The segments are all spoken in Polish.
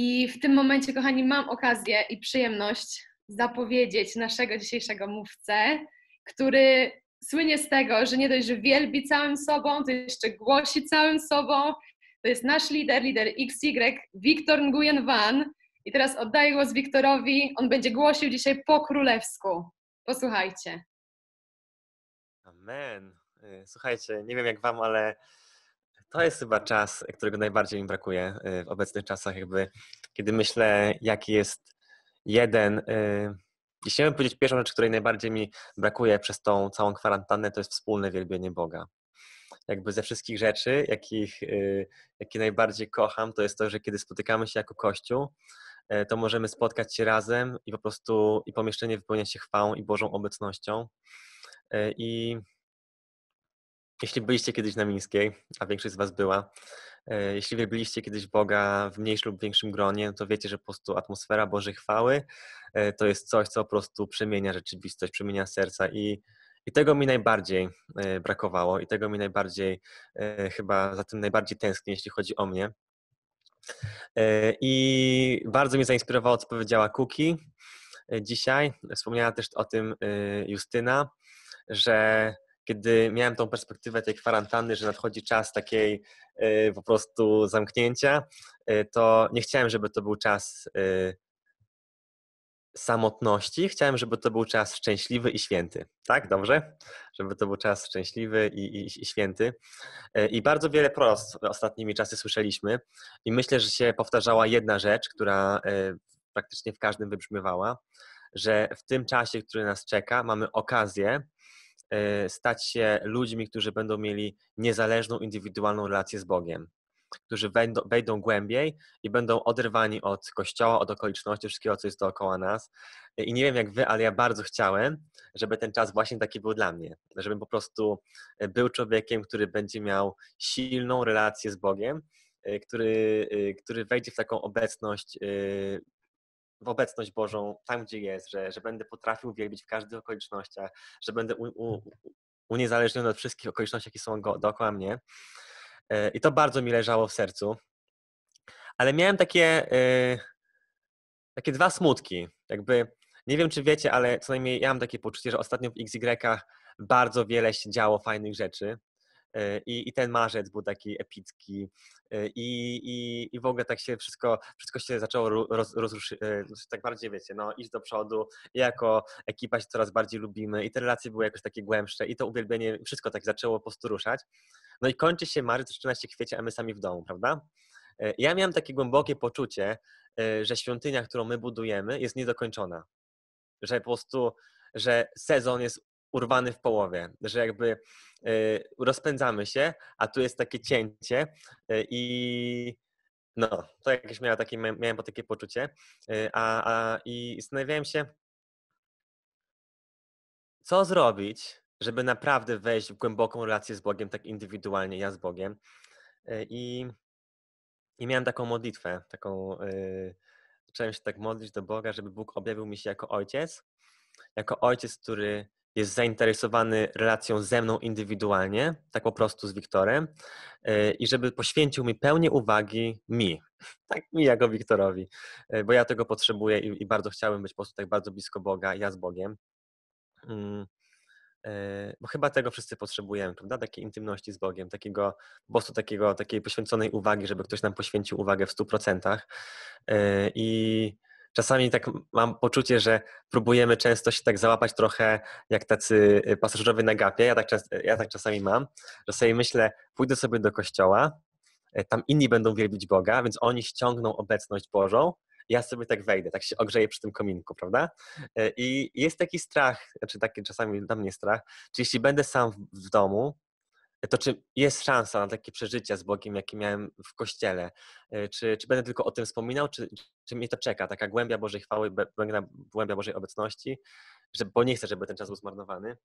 I w tym momencie, kochani, mam okazję i przyjemność zapowiedzieć naszego dzisiejszego mówcę, który słynie z tego, że nie dość, że wielbi całym sobą, to jeszcze głosi całym sobą. To jest nasz lider, lider XY, Wiktor Nguyen Van. I teraz oddaję głos Wiktorowi. On będzie głosił dzisiaj po królewsku. Posłuchajcie. Amen. Y, słuchajcie, nie wiem jak wam, ale to jest chyba czas, którego najbardziej mi brakuje y, w obecnych czasach, jakby kiedy myślę, jaki jest jeden. Y, jeśli miałbym powiedzieć pierwszą rzecz, której najbardziej mi brakuje przez tą całą kwarantannę, to jest wspólne wielbienie Boga. Jakby ze wszystkich rzeczy, jakich, jakie najbardziej kocham, to jest to, że kiedy spotykamy się jako Kościół, to możemy spotkać się razem i po prostu i pomieszczenie wypełnia się chwałą i Bożą obecnością. I jeśli byliście kiedyś na Mińskiej, a większość z Was była, e, jeśli wielbiliście kiedyś Boga w mniejszym lub większym gronie, to wiecie, że po prostu atmosfera Bożej chwały e, to jest coś, co po prostu przemienia rzeczywistość, przemienia serca i, i tego mi najbardziej e, brakowało i tego mi najbardziej, chyba za tym najbardziej tęsknię, jeśli chodzi o mnie. I bardzo mnie zainspirowało, co powiedziała Kuki dzisiaj. Wspomniała też o tym Justyna, że kiedy miałem tą perspektywę tej kwarantanny, że nadchodzi czas takiej y, po prostu zamknięcia, y, to nie chciałem, żeby to był czas y, samotności, chciałem, żeby to był czas szczęśliwy i święty. Tak, dobrze? Żeby to był czas szczęśliwy i, i, i święty. I bardzo wiele prost ostatnimi czasy słyszeliśmy i myślę, że się powtarzała jedna rzecz, która praktycznie w każdym wybrzmiewała, że w tym czasie, który nas czeka, mamy okazję stać się ludźmi, którzy będą mieli niezależną, indywidualną relację z Bogiem, którzy wejdą, wejdą głębiej i będą oderwani od kościoła, od okoliczności, wszystkiego, co jest dookoła nas. E, I nie wiem jak wy, ale ja bardzo chciałem, żeby ten czas właśnie taki był dla mnie, żebym po prostu e, był człowiekiem, który będzie miał silną relację z Bogiem, który, który wejdzie w taką obecność w obecność Bożą tam, gdzie jest, że, że będę potrafił wielbić w każdych okolicznościach, że będę u, u, uniezależniony od wszystkich okoliczności, jakie są go, dookoła mnie. E, I to bardzo mi leżało w sercu. Ale miałem takie, e, takie dwa smutki. Jakby, nie wiem, czy wiecie, ale co najmniej ja mam takie poczucie, że ostatnio w XY bardzo wiele się działo fajnych rzeczy. E, I, I, ten marzec był taki epicki e, i, i, i w ogóle tak się wszystko, wszystko się zaczęło roz, e, tak bardziej wiecie, no iść do przodu i jako ekipa się coraz bardziej lubimy i te relacje były jakoś takie głębsze i to uwielbienie, wszystko tak zaczęło po prostu ruszać. No i kończy się marzec, zaczyna się kwiecień, a my sami w domu, prawda? Ja miałem takie głębokie poczucie, że świątynia, którą my budujemy jest niedokończona. Że po prostu, że sezon jest urwany w połowie, że jakby y, rozpędzamy się, a tu jest takie cięcie y, i no, to jakieś miałem takie, miałem takie poczucie, y, a, a i zastanawiałem się, co zrobić, żeby naprawdę wejść w głęboką relację z Bogiem, tak indywidualnie, ja z Bogiem. I, i miałem taką modlitwę, taką, yy, zacząłem się tak modlić do Boga, żeby Bóg objawił mi się jako ojciec, jako ojciec, który jest zainteresowany relacją ze mną indywidualnie, tak po prostu z Wiktorem, e, i żeby poświęcił mi pełnię uwagi mi, tak mi jako Wiktorowi, e, bo ja tego potrzebuję i, bardzo chciałbym być po prostu tak bardzo blisko Boga, ja z Bogiem. Mm, e, bo chyba tego wszyscy potrzebujemy, prawda? Takiej intymności z Bogiem, takiego po prostu takiego, takiej poświęconej uwagi, żeby ktoś nam poświęcił uwagę w 100%. I czasami tak mam poczucie, że próbujemy często się tak załapać trochę jak tacy y, pasażerowie na gapie. Ja tak, ja tak czasami mam, że sobie myślę, pójdę sobie do kościoła, y, tam inni będą wielbić Boga, więc oni ściągną obecność Bożą, ja sobie tak wejdę, tak się ogrzeję przy tym kominku, prawda? Y, I jest taki strach, znaczy taki czasami dla mnie strach, czy jeśli będę sam w domu, to czy jest szansa na takie przeżycia z Bogiem, jakie miałem w kościele? E, czy, czy będę tylko o tym wspominał, czy, czy mnie to czeka, taka głębia Bożej chwały, głębia Bożej obecności, że, bo nie chcę, żeby ten czas był zmarnowany.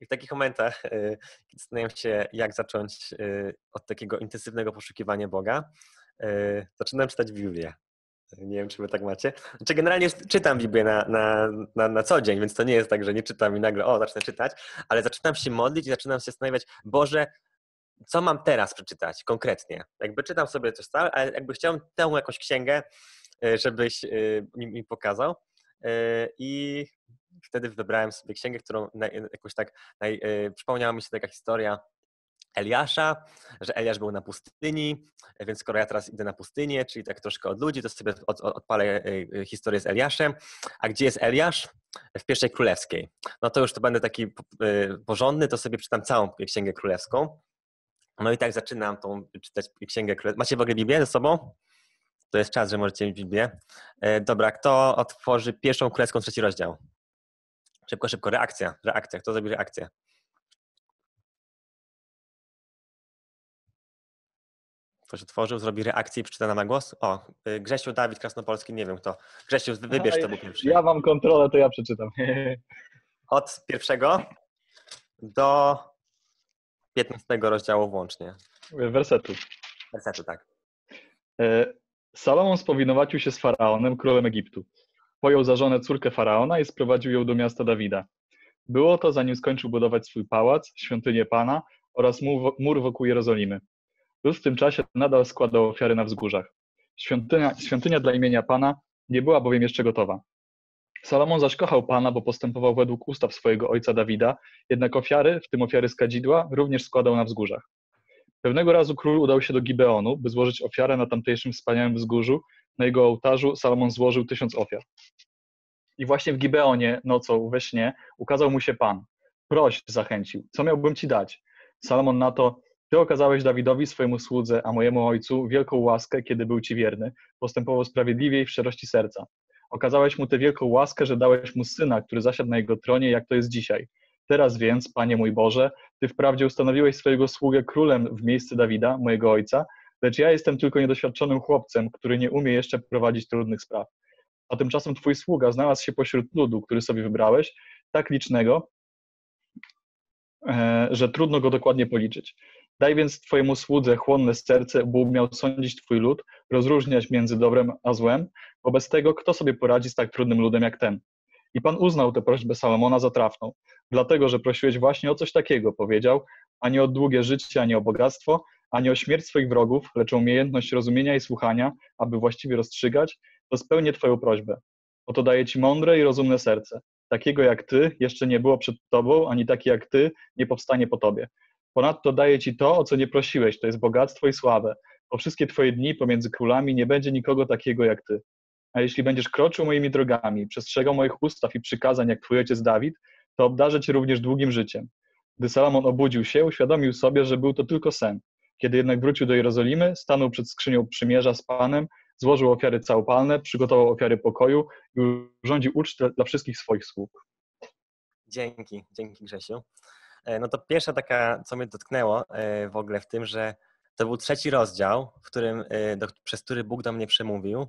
I w takich momentach, kiedy zastanawiam się, jak zacząć e, od takiego intensywnego poszukiwania Boga, zaczynam czytać Biblię. Nie wiem, czy wy tak macie. Znaczy, generalnie czytam Biblię na, na, na, na, co dzień, więc to nie jest tak, że nie czytam i nagle, o, zacznę czytać, ale zaczynam się modlić i zaczynam się zastanawiać, Boże, co mam teraz przeczytać konkretnie. Jakby czytam sobie coś stale, ale jakby chciałem tę jakąś księgę, żebyś mi, mi pokazał. I wtedy wybrałem sobie księgę, którą jakoś tak przypomniała mi się taka historia Eliasza, że Eliasz był na pustyni, więc skoro ja teraz idę na pustynię, czyli tak troszkę od ludzi, to sobie od, od, odpalę e, e, historię z Eliaszem. A gdzie jest Eliasz? W pierwszej królewskiej. No to już to będę taki e, porządny, to sobie czytam całą księgę królewską. No i tak zaczynam tą czytać księgę królewską. Macie w ogóle Biblię ze sobą? To jest czas, że możecie mieć Biblię. Dobra, kto otworzy pierwszą królewską, trzeci rozdział? Szybko, szybko, reakcja, reakcja. Kto zrobi reakcję? Ktoś otworzył, zrobi reakcję i przeczyta na głos? O, y, Grzesiu, Dawid Krasnopolski, nie wiem kto. Grzesiu, wybierz, kto był pierwszy. Ja mam kontrolę, to ja przeczytam. Od pierwszego do 15 rozdziału włącznie. Wersetu. Wersetu, tak. E, Salomon spowinowacił się z Faraonem, królem Egiptu. Pojął za żonę córkę Faraona i sprowadził ją do miasta Dawida. Było to, zanim skończył budować swój pałac, świątynię Pana oraz mur wokół Jerozolimy. Lud w tym czasie nadal składał ofiary na wzgórzach. Świątynia, świątynia dla imienia Pana nie była bowiem jeszcze gotowa. Salomon zaś kochał Pana, bo postępował według ustaw swojego ojca Dawida, jednak ofiary, w tym ofiary z kadzidła, również składał na wzgórzach. Pewnego razu król udał się do Gibeonu, by złożyć ofiarę na tamtejszym wspaniałym wzgórzu. Na jego ołtarzu Salomon złożył tysiąc ofiar. I właśnie w Gibeonie nocą we śnie ukazał mu się Pan. Proś, zachęcił, co miałbym ci dać? Salomon na to, ty okazałeś Dawidowi, swojemu słudze, a mojemu ojcu, wielką łaskę, kiedy był ci wierny, postępował sprawiedliwie i w szczerości serca. Okazałeś mu tę wielką łaskę, że dałeś mu syna, który zasiadł na jego tronie, jak to jest dzisiaj. Teraz więc, Panie mój Boże, Ty wprawdzie ustanowiłeś swojego sługę królem w miejsce Dawida, mojego ojca, lecz ja jestem tylko niedoświadczonym chłopcem, który nie umie jeszcze prowadzić trudnych spraw. A tymczasem Twój sługa znalazł się pośród ludu, który sobie wybrałeś, tak licznego, e, że trudno go dokładnie policzyć. Daj więc Twojemu słudze chłonne serce, by umiał sądzić Twój lud, rozróżniać między dobrem a złem. Wobec tego, kto sobie poradzi z tak trudnym ludem jak ten? I Pan uznał tę prośbę Salomona za trafną, dlatego, że prosiłeś właśnie o coś takiego, powiedział, a nie o długie życie, ani o bogactwo, ani o śmierć swoich wrogów, lecz o umiejętność rozumienia i słuchania, aby właściwie rozstrzygać, to spełnię Twoją prośbę. Oto daję Ci mądre i rozumne serce. Takiego jak Ty jeszcze nie było przed Tobą, ani taki jak Ty nie powstanie po Tobie. Ponadto daję Ci to, o co nie prosiłeś, to jest bogactwo i sławę. Po wszystkie Twoje dni pomiędzy królami nie będzie nikogo takiego jak Ty. A jeśli będziesz kroczył moimi drogami, przestrzegał moich ustaw i przykazań jak Twój ojciec Dawid, to obdarzę Cię również długim życiem. Gdy Salomon obudził się, uświadomił sobie, że był to tylko sen. Kiedy jednak wrócił do Jerozolimy, stanął przed skrzynią przymierza z Panem, złożył ofiary całopalne, przygotował ofiary pokoju i urządził ucztę dla wszystkich swoich sług. Dzięki, dzięki Grzesiu. E, no to pierwsza taka, co mnie dotknęło e, w ogóle w tym, że to był trzeci rozdział, w którym, e, do, przez który Bóg do mnie przemówił.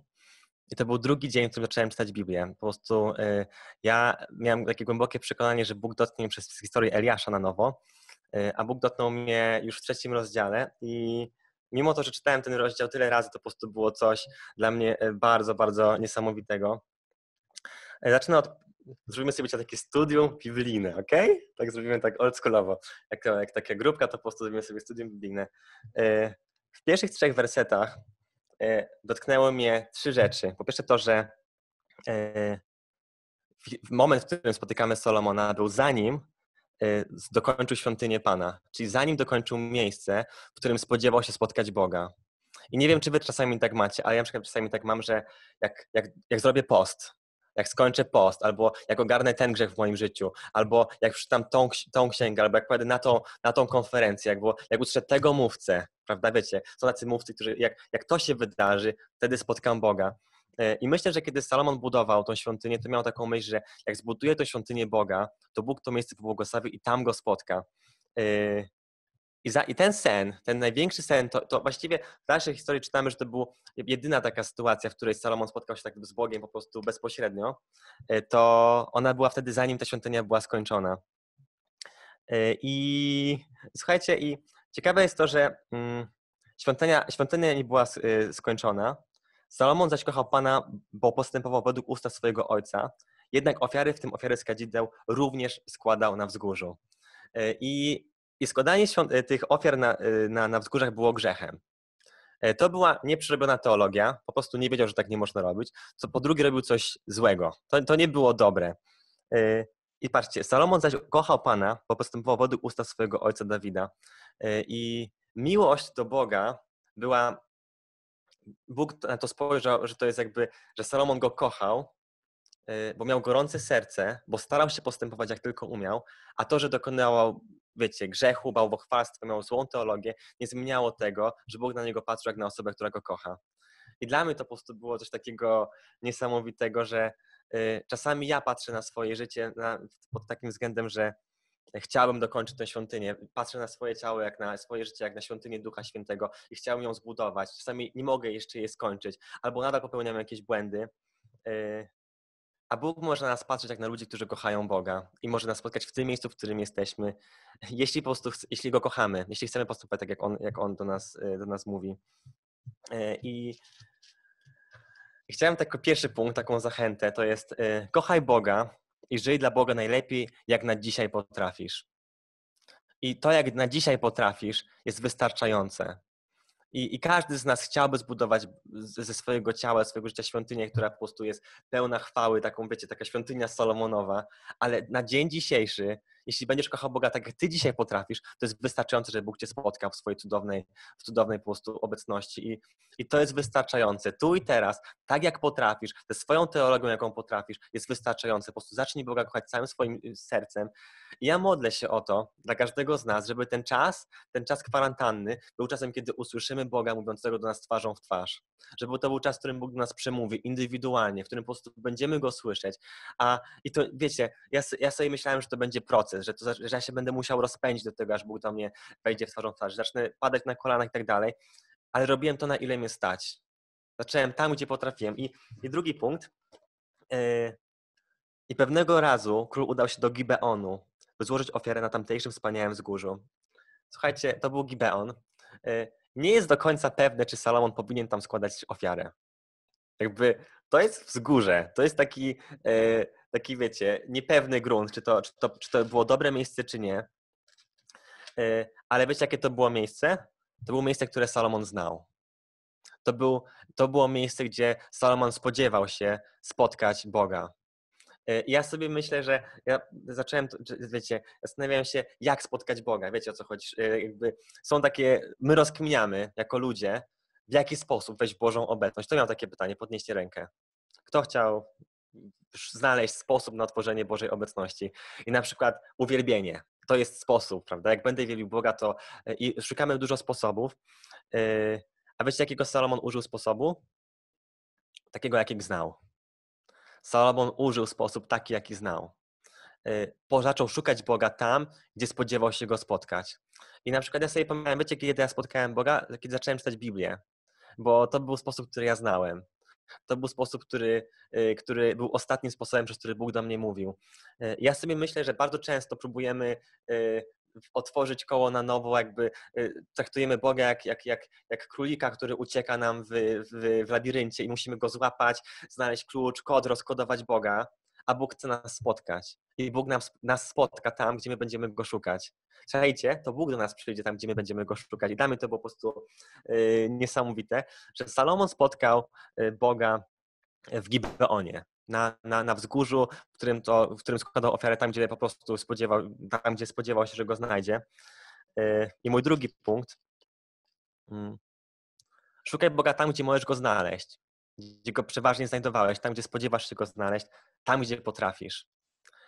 I to był drugi dzień, w którym zacząłem czytać Biblię. Po prostu ja miałem takie głębokie przekonanie, że Bóg dotknie mnie przez historię Eliasza na nowo, a Bóg dotknął mnie już w trzecim rozdziale i mimo to, że czytałem ten rozdział tyle razy, to po prostu było coś dla mnie bardzo, bardzo niesamowitego. Zacznę od zrobimy sobie takie studium biblijne, ok? Tak zrobimy tak oldschoolowo. Jak, jak taka grupka, to po prostu zrobimy sobie studium biblijne. E, w pierwszych trzech wersetach e, dotknęło mnie trzy rzeczy. Po pierwsze to, że e, moment, w którym spotykamy Solomona, był zanim dokończył świątynię Pana, czyli zanim dokończył miejsce, w którym spodziewał się spotkać Boga. I nie wiem, czy wy czasami tak macie, ale ja na przykład czasami tak mam, że jak, jak, jak zrobię post, jak skończę post, albo jak ogarnę ten grzech w moim życiu, albo jak przeczytam tą, tą księgę, albo jak pojadę na tą, na tą konferencję, jak, jak usłyszę tego mówcę, prawda, wiecie, są tacy mówcy, którzy, jak, jak to się wydarzy, wtedy spotkam Boga. E, I myślę, że kiedy Salomon budował tą świątynię, to miał taką myśl, że jak zbuduje tą świątynię Boga, to Bóg to miejsce pobłogosławi i tam go spotka. I, za, I, ten sen, ten największy sen, to, to, właściwie w dalszej historii czytamy, że to była jedyna taka sytuacja, w której Salomon spotkał się tak z Bogiem po prostu bezpośrednio. E, to ona była wtedy, zanim ta świątynia była skończona. E, I słuchajcie, i ciekawe jest to, że mm, świątynia, świątynia nie była e, skończona. Salomon zaś kochał Pana, bo postępował według ustaw swojego ojca. Jednak ofiary, w tym ofiary z kadzideł, również składał na wzgórzu. I I składanie świąt- tych ofiar na, na, na wzgórzach było grzechem. To była nieprzerobiona teologia, po prostu nie wiedział, że tak nie można robić. Co po drugie robił coś złego. To, to nie było dobre. I patrzcie, Salomon zaś kochał Pana, bo postępował według ustaw swojego ojca Dawida. I miłość do Boga była Bóg na to spojrzał, że to jest jakby, że Salomon go kochał, bo miał gorące serce, bo starał się postępować jak tylko umiał, a to, że dokonywał, wiecie, grzechu, bałwochwalstwa, miał złą teologię, nie zmieniało tego, że Bóg na niego patrzył jak na osobę, która go kocha. I dla mnie to po prostu było coś takiego niesamowitego, że y, czasami ja patrzę na swoje życie pod takim względem, że chciałbym dokończyć tę świątynię. Patrzę na swoje ciało, jak na swoje życie, jak na świątynię Ducha Świętego i chciałbym ją zbudować. Czasami nie mogę jeszcze jej skończyć, albo nadal popełniam jakieś błędy. E, a Bóg może na nas patrzeć jak na ludzi, którzy kochają Boga i może nas spotkać w tym miejscu, w którym jesteśmy, jeśli po prostu, jeśli Go kochamy, jeśli chcemy postępować tak, jak On, jak on do, nas, e, do nas mówi. E, I, chciałem taki pierwszy punkt, taką zachętę, to jest kochaj Boga i żyj dla Boga najlepiej, jak na dzisiaj potrafisz. I to, jak na dzisiaj potrafisz, jest wystarczające. I, I, każdy z nas chciałby zbudować ze swojego ciała, swojego życia świątynię, która po prostu jest pełna chwały, taką, wiecie, taka świątynia Solomonowa, ale na dzień dzisiejszy jeśli będziesz kochał Boga tak, jak Ty dzisiaj potrafisz, to jest wystarczające, żeby Bóg Cię spotkał w swojej cudownej, w cudownej po prostu obecności. I, I to jest wystarczające. Tu i teraz, tak jak potrafisz, ze swoją teologią, jaką potrafisz, jest wystarczające. Po prostu zacznij Boga kochać całym swoim y, sercem. I ja modlę się o to dla każdego z nas, żeby ten czas, ten czas kwarantanny był czasem, kiedy usłyszymy Boga mówiącego do nas twarzą w twarz. Żeby to był czas, w którym Bóg do nas przemówi indywidualnie, w którym po prostu będziemy Go słyszeć. A i to, wiecie, ja, ja sobie myślałem, że to będzie proces, że, to, że ja się będę musiał rozpędzić do tego, aż Bóg do mnie wejdzie w twarzą twarz, zacznę padać na kolanach i tak dalej, ale robiłem to na ile mnie stać. Zacząłem tam, gdzie potrafiłem. I, i drugi punkt. Yy, I pewnego razu król udał się do Gibeonu, by złożyć ofiarę na tamtejszym wspaniałym wzgórzu. Słuchajcie, to był Gibeon. Yy, nie jest do końca pewne, czy Salomon powinien tam składać ofiarę. Jakby to jest wzgórze, to jest taki, yy, taki, wiecie, niepewny grunt, czy to, czy, to, czy to było dobre miejsce, czy nie. E, ale wiecie, jakie to było miejsce? To było miejsce, które Salomon znał. To, był, to było miejsce, gdzie Salomon spodziewał się spotkać Boga. E, ja sobie myślę, że ja zacząłem, wiecie, zastanawiałem się, jak spotkać Boga. Wiecie o co chodzi? E, jakby są takie, my rozkminiamy jako ludzie, w jaki sposób wejść Bożą obecność. To miał takie pytanie, podnieście rękę. Kto chciał znaleźć sposób na tworzenie Bożej obecności. I na przykład uwielbienie. To jest sposób, prawda? Jak będę wielbił Boga, to e, i szukamy dużo sposobów. E, a wiecie, jakiego Salomon użył sposobu? Takiego, jakiego znał. Salomon użył sposób taki, jaki znał. E, zaczął szukać Boga tam, gdzie spodziewał się go spotkać. I na przykład ja sobie pamiętam, wiecie, kiedy ja spotkałem Boga? Kiedy zacząłem czytać Biblię. Bo to był sposób, który ja znałem. To był sposób, który, y, który był ostatnim sposobem, przez który Bóg do mnie mówił. Y, ja sobie myślę, że bardzo często próbujemy y, otworzyć koło na nowo, jakby traktujemy Boga jak, jak, jak, jak królika, który ucieka nam w, w, w labiryncie i musimy go złapać, znaleźć klucz, kod, rozkodować Boga a Bóg chce nas spotkać. I Bóg nas, nas spotka tam, gdzie my będziemy Go szukać. Słuchajcie, to Bóg do nas przyjdzie tam, gdzie my będziemy Go szukać. I mnie to po prostu yy, niesamowite, że Salomon spotkał yy, Boga w Gibeonie. Na, na, na wzgórzu, w którym, to, w którym składał ofiarę tam, gdzie po prostu spodziewał, tam, gdzie spodziewał się, że go znajdzie. Yy, I mój drugi punkt. Mm. Szukaj Boga tam, gdzie możesz go znaleźć gdzie go przeważnie znajdowałeś, tam, gdzie spodziewasz się go znaleźć, tam, gdzie potrafisz.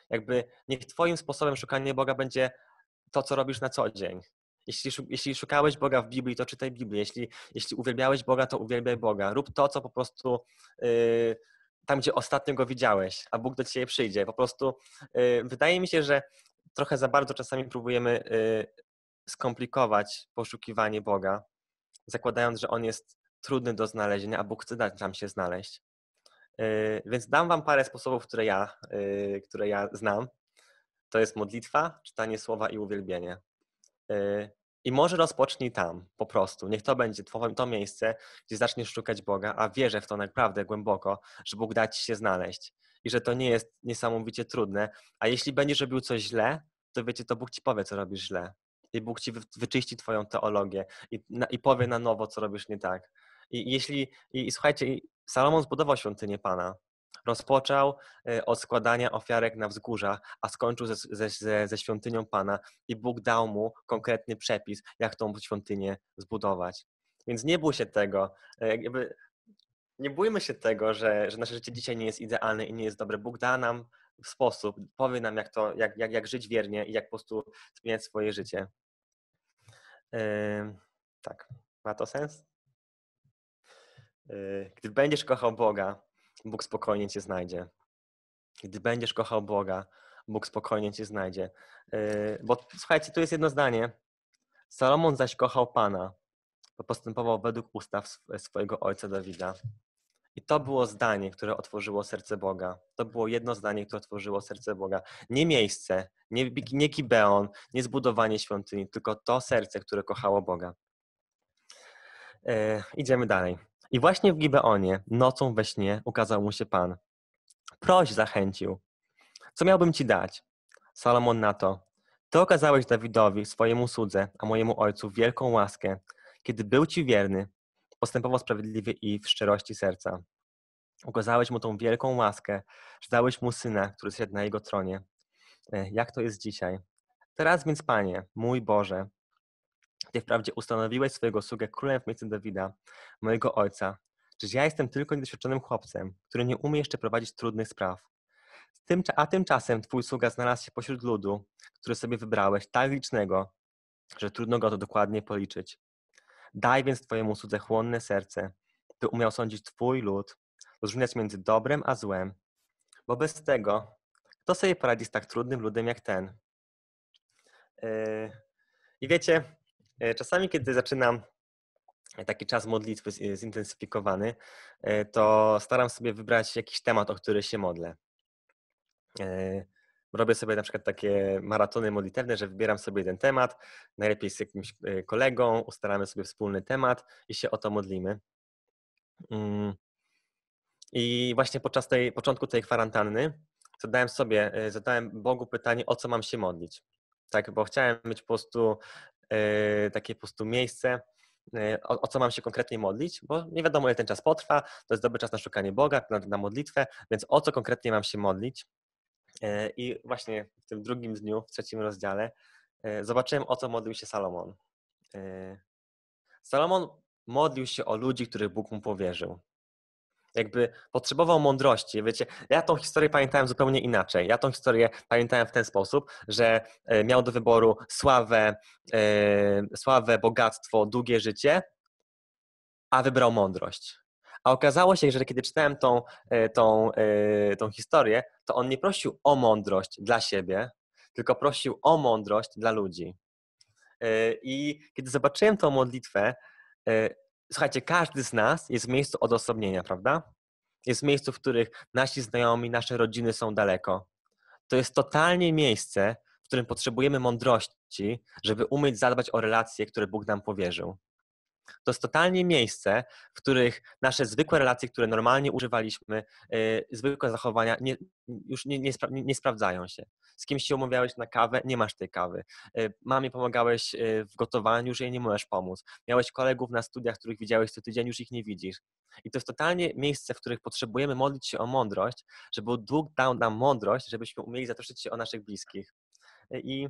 Jakby niech Twoim sposobem szukania Boga będzie to, co robisz na co dzień. Jeśli, jeśli szukałeś Boga w Biblii, to czytaj Biblię. Jeśli, jeśli uwielbiałeś Boga, to uwielbiaj Boga. Rób to, co po prostu yy, tam, gdzie ostatnio go widziałeś, a Bóg do ciebie przyjdzie. Po prostu yy, wydaje mi się, że trochę za bardzo czasami próbujemy yy, skomplikować poszukiwanie Boga, zakładając, że On jest trudny do znalezienia, a Bóg chce dać nam się znaleźć. Yy, więc dam Wam parę sposobów, które ja, yy, które ja znam. To jest modlitwa, czytanie słowa i uwielbienie. Yy, I może rozpocznij tam po prostu. Niech to będzie to miejsce, gdzie zaczniesz szukać Boga, a wierzę w to naprawdę głęboko, że Bóg da Ci się znaleźć i że to nie jest niesamowicie trudne. A jeśli będziesz robił coś źle, to wiecie, to Bóg Ci powie, co robisz źle. i Bóg ci wyczyści twoją teologię i, i powie na nowo, co robisz nie tak. I jeśli, i, i słuchajcie, Salomon zbudował świątynię Pana. Rozpoczął y, od składania ofiarek na wzgórzach, a skończył ze, ze, ze świątynią Pana i Bóg dał mu konkretny przepis, jak tą świątynię zbudować. Więc nie bój się tego. Y, jakby nie bójmy się tego, że, że nasze życie dzisiaj nie jest idealne i nie jest dobre. Bóg da nam sposób, powie nam, jak, to, jak, jak, jak żyć wiernie i jak po prostu zmieniać swoje życie. Yy, tak, ma to sens? Yy, gdy będziesz kochał Boga, Bóg spokojnie cię znajdzie. Gdy będziesz kochał Boga, Bóg spokojnie cię znajdzie. Yy, bo słuchajcie, tu jest jedno zdanie. Salomon zaś kochał Pana, bo postępował według ustaw swojego ojca Dawida. I to było zdanie, które otworzyło serce Boga. To było jedno zdanie, które otworzyło serce Boga. Nie miejsce, nie, nie Gibeon, nie zbudowanie świątyni, tylko to serce, które kochało Boga. E, idziemy dalej. I właśnie w Gibeonie, nocą we śnie, ukazał mu się Pan. Proś zachęcił. Co miałbym ci dać? Salomon na to. Ty okazałeś Dawidowi, swojemu słudze, a mojemu ojcu wielką łaskę, kiedy był ci wierny, postępował sprawiedliwie i w szczerości serca. Ukazałeś mu tą wielką łaskę, że dałeś mu syna, który siedzi na jego tronie. E, jak to jest dzisiaj? Teraz więc, Panie, mój Boże, Ty wprawdzie ustanowiłeś swojego sługę królem w miejscu Dawida, mojego ojca. Czyż ja jestem tylko niedoświadczonym chłopcem, który nie umie jeszcze prowadzić trudnych spraw? A tymczasem Twój sługa znalazł się pośród ludu, który sobie wybrałeś, tak licznego, że trudno go to dokładnie policzyć. Daj więc Twojemu słudze chłonne serce, by umiał sądzić Twój lud, rozróżniać między dobrem a złem. Bo bez tego, kto sobie poradzi z tak trudnym ludem jak ten? Yy, I wiecie, czasami, kiedy zaczynam taki czas modlitwy zintensyfikowany, yy, to staram sobie wybrać jakiś temat, o który się modlę. Robię sobie na przykład takie maratony modlitewne, że wybieram sobie jeden temat, najlepiej z jakimś kolegą, ustalamy sobie wspólny temat i się o to modlimy. Mm. I właśnie podczas tej, początku tej kwarantanny zadałem sobie, e, zadałem Bogu pytanie, o co mam się modlić. Tak, bo chciałem mieć po prostu e, takie po prostu miejsce, e, o, o, co mam się konkretnie modlić, bo nie wiadomo, ile ten czas potrwa, to jest dobry czas na szukanie Boga, na, na modlitwę, więc o co konkretnie mam się modlić. I właśnie w tym drugim dniu, w trzecim rozdziale, zobaczyłem, o co modlił się Salomon. Salomon modlił się o ludzi, których Bóg mu powierzył jakby potrzebował mądrości. Wiecie, ja tą historię pamiętałem zupełnie inaczej. Ja tą historię pamiętałem w ten sposób, że e, miał do wyboru sławę, e, sławę, bogactwo, długie życie, a wybrał mądrość. A okazało się, że kiedy czytałem tą, e, tą, tą historię, to on nie prosił o mądrość dla siebie, tylko prosił o mądrość dla ludzi. I kiedy zobaczyłem tą modlitwę, słuchajcie, każdy z nas jest w miejscu odosobnienia, prawda? Jest miejscu, w których nasi znajomi, nasze rodziny są daleko. To jest totalnie miejsce, w którym potrzebujemy mądrości, żeby umieć zadbać o relacje, które Bóg nam powierzył. To jest totalnie miejsce, w których nasze zwykłe relacje, które normalnie używaliśmy, yy, zwykłe zachowania nie, już nie, nie, spra nie, sprawdzają się. Z kimś się umawiałeś na kawę, nie masz tej kawy. Yy, mamie pomagałeś yy, w gotowaniu, już jej nie możesz pomóc. Miałeś kolegów na studiach, których widziałeś co tydzień, już ich nie widzisz. I to jest totalnie miejsce, w których potrzebujemy modlić się o mądrość, żeby Bóg dał nam mądrość, żebyśmy umieli zatroszczyć się o naszych bliskich. I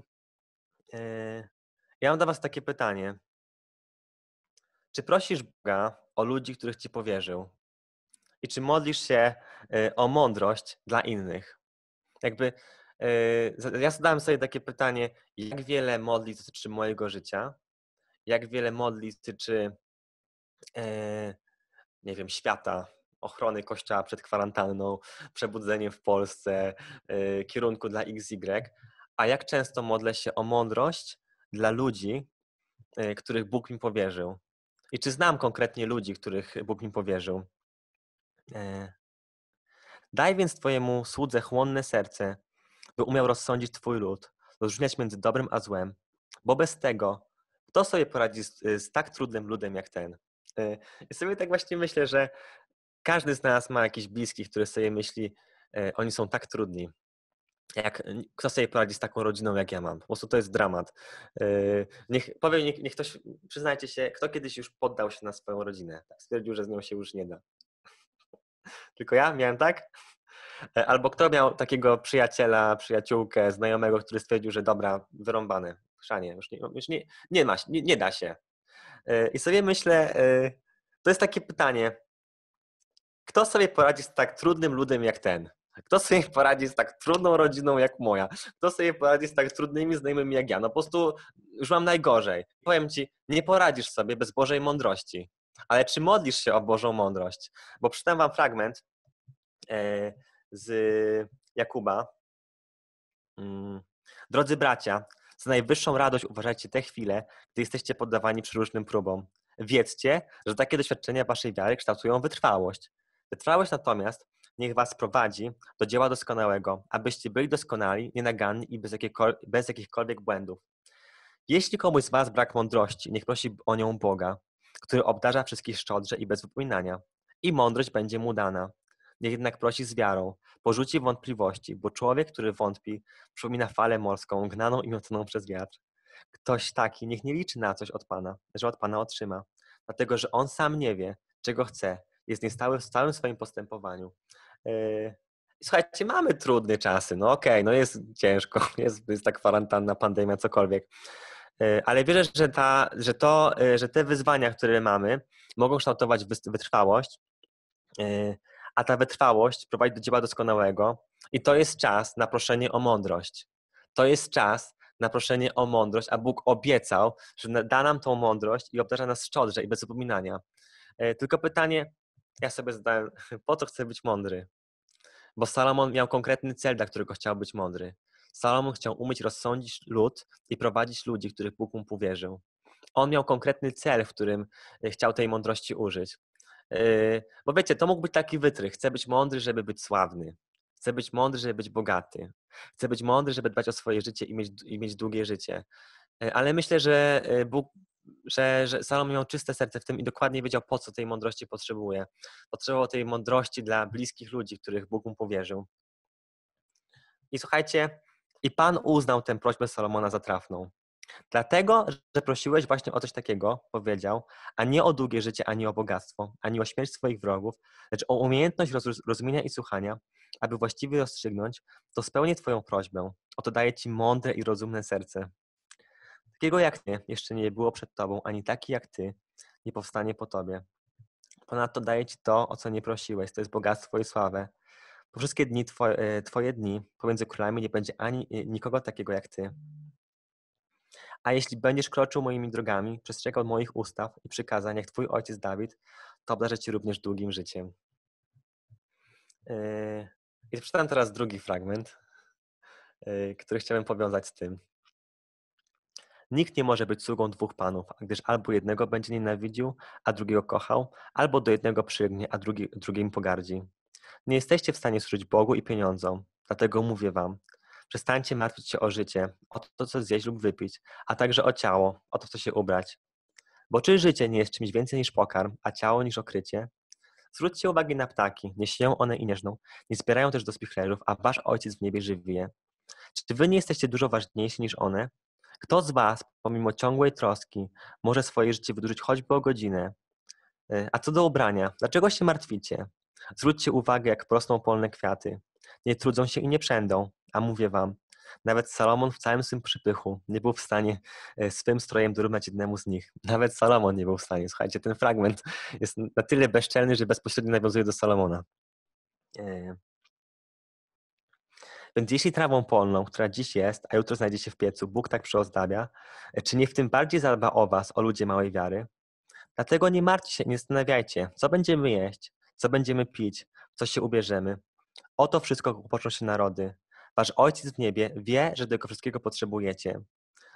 ja mam dla Was takie pytanie. Czy prosisz Boga o ludzi, których Ci powierzył? I czy modlisz się y, o mądrość dla innych? Jakby y, ja zadałem sobie takie pytanie, jak wiele modli dotyczy mojego życia? Jak wiele modli dotyczy, e, nie wiem, świata, ochrony kościoła przed kwarantanną, przebudzeniem w Polsce, e, kierunku dla XY? A jak często modlę się o mądrość dla ludzi, których Bóg mi powierzył? I czy znam konkretnie ludzi, których Bóg mi powierzył? E, daj więc Twojemu słudze chłonne serce, by umiał rozsądzić Twój lud, rozróżniać między dobrym a złem, bo bez tego kto sobie poradzi z, z tak trudnym ludem jak ten? E, I sobie tak właśnie myślę, że każdy z nas ma jakiś bliskich, który sobie myśli, e, oni są tak trudni. Jak kto sobie poradzi z taką rodziną, jak ja mam. Po prostu to jest dramat. Yy, niech, powiem, niech, niech ktoś, przyznajcie się, kto kiedyś już poddał się na swoją rodzinę. Tak, stwierdził, że z nią się już nie da. Tylko ja miałem tak? E, albo kto miał takiego przyjaciela, przyjaciółkę, znajomego, który stwierdził, że dobra, wyrąbane, chrzanie, już nie, już nie, nie ma, nie, nie da się. E, I sobie myślę, e, to jest takie pytanie, kto sobie poradzi z tak trudnym ludem jak ten? Kto sobie poradzi z tak trudną rodziną jak moja? Kto sobie poradzi z tak trudnymi znajomymi jak ja? No po prostu już mam najgorzej. Powiem ci, nie poradzisz sobie bez Bożej mądrości. Ale czy modlisz się o Bożą mądrość? Bo przeczytam wam fragment e, z Jakuba. Mm. Drodzy bracia, za najwyższą radość uważajcie te chwile, gdy jesteście poddawani przeróżnym próbom. Wiedzcie, że takie doświadczenia waszej wiary kształtują wytrwałość. Wytrwałość natomiast niech was prowadzi do dzieła doskonałego, abyście byli doskonali, nienaganni i bez, bez jakichkolwiek błędów. Jeśli komuś z was brak mądrości, niech prosi o nią Boga, który obdarza wszystkich szczodrze i bez wypominania. I mądrość będzie mu dana. Niech jednak prosi z wiarą, porzuci wątpliwości, bo człowiek, który wątpi, przypomina falę morską, gnaną i miotaną przez wiatr. Ktoś taki niech nie liczy na coś od Pana, że od Pana otrzyma, dlatego że on sam nie wie, czego chce, jest niestały w całym swoim postępowaniu. Yy, słuchajcie, mamy trudne czasy, no okej, okay, no jest ciężko, jest, jest ta kwarantanna, pandemia, cokolwiek, yy, ale wierzę, że, ta, że, to, yy, że te wyzwania, które mamy, mogą kształtować wytrwałość, a ta wytrwałość prowadzi do dzieła doskonałego i to jest czas na proszenie o mądrość. To jest czas na proszenie o mądrość, a Bóg obiecał, że da nam tą mądrość i obdarza nas szczodrze i bez zapominania. Tylko pytanie, ja sobie zadałem, po co chcę być mądry? Bo Salomon miał konkretny cel, dla którego chciał być mądry. Salomon chciał umieć rozsądzić lud i prowadzić ludzi, których Bóg mu powierzył. On miał konkretny cel, w którym e, chciał tej mądrości użyć. E, bo wiecie, to mógł być taki wytrych. Chcę być mądry, żeby być sławny. Chcę być mądry, żeby być bogaty. Chcę być mądry, żeby dbać o swoje życie i mieć, i mieć długie życie. E, ale myślę, że Bóg że, że Salomon miał czyste serce w tym i dokładnie wiedział, po co tej mądrości potrzebuje. Potrzebował tej mądrości dla bliskich ludzi, których Bóg mu powierzył. I słuchajcie, i Pan uznał tę prośbę Salomona za trafną. Dlatego, że prosiłeś właśnie o coś takiego, powiedział, a nie o długie życie, ani o bogactwo, ani o śmierć swoich wrogów, lecz o umiejętność rozumienia i słuchania, aby właściwie rozstrzygnąć, to spełnię Twoją prośbę. Oto daję Ci mądre i rozumne serce. Takiego jak ty jeszcze nie było przed tobą, ani taki jak ty nie powstanie po tobie. Ponadto daję ci to, o co nie prosiłeś, to jest bogactwo i sławę. Po wszystkie dni twoje, e, twoje dni pomiędzy królami nie będzie ani e, nikogo takiego jak ty. A jeśli będziesz kroczył moimi drogami, przestrzegał moich ustaw i przykazań, jak twój ojciec Dawid, to obdarzę ci również długim życiem. E, I przeczytam teraz drugi fragment, który chciałem powiązać z tym. Nikt nie może być sługą dwóch panów, gdyż albo jednego będzie nienawidził, a drugiego kochał, albo do jednego przygnie, a drugi, drugim pogardzi. Nie jesteście w stanie służyć Bogu i pieniądzom, dlatego mówię wam, przestańcie martwić się o życie, o to, co zjeść lub wypić, a także o ciało, o to, co się ubrać. Bo czy życie nie jest czymś więcej niż pokarm, a ciało niż okrycie? Zwróćcie uwagę na ptaki, nie sieją one i nieżną, nie zbierają też do spichlerów, a wasz ojciec w niebie żywi je. Czy wy nie jesteście dużo ważniejsi niż one? Kto z Was, pomimo ciągłej troski, może swoje życie wydłużyć choćby o godzinę? E, a co do ubrania, dlaczego się martwicie? Zwróćcie uwagę, jak prostą polne kwiaty. Nie trudzą się i nie przędą, a mówię Wam, nawet Salomon w całym swym przypychu nie był w stanie e, swym strojem dorównać jednemu z nich. Nawet Salomon nie był w stanie. Słuchajcie, ten fragment jest na tyle bezczelny, że bezpośrednio nawiązuje do Salomona. Więc jeśli trawą polną, która dziś jest, a jutro znajdzie się w piecu, Bóg tak przyozdabia, czy nie w tym bardziej zadba o was, o ludzie małej wiary? Dlatego nie martwcie się, nie zastanawiajcie, co będziemy jeść, co będziemy pić, co się ubierzemy. O to wszystko począ się narody. Wasz Ojciec w niebie wie, że tego wszystkiego potrzebujecie.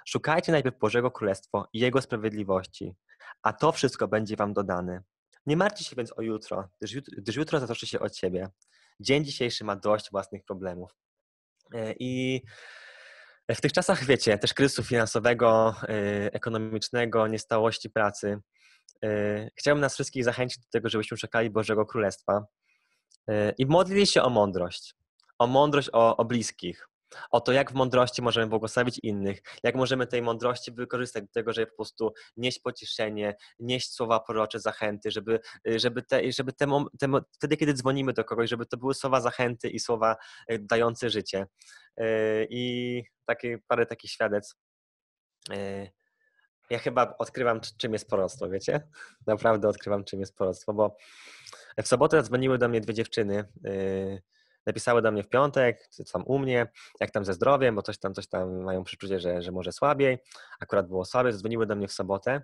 Szukajcie najpierw Bożego Królestwa i Jego sprawiedliwości, a to wszystko będzie wam dodane. Nie martwcie się więc o jutro, gdyż jutro, gdyż jutro zatoczy się od ciebie. Dzień dzisiejszy ma dość własnych problemów. E, I w tych czasach, wiecie, też kryzysu finansowego, e, ekonomicznego, niestałości pracy, e, chciałbym nas wszystkich zachęcić do tego, żebyśmy szukali Bożego Królestwa i modlili się o mądrość. O mądrość o, o bliskich. O to, jak w mądrości możemy błogosławić innych, jak możemy tej mądrości wykorzystać do tego, żeby po prostu nieść pocieszenie, nieść słowa prorocze, zachęty, żeby, żeby, te, żeby te, te, wtedy, kiedy dzwonimy do kogoś, żeby to były słowa zachęty i słowa e, dające życie. E, I takie, parę takich świadectw. Ja chyba odkrywam, czym jest proroctwo, wiecie? Naprawdę odkrywam, czym jest proroctwo, bo w sobotę dzwoniły do mnie dwie dziewczyny, napisały do mnie w piątek, co tam u mnie, jak tam ze zdrowiem, bo coś tam, coś tam mają przeczucie, że, że może słabiej. Akurat było słabe, dzwoniły do mnie w sobotę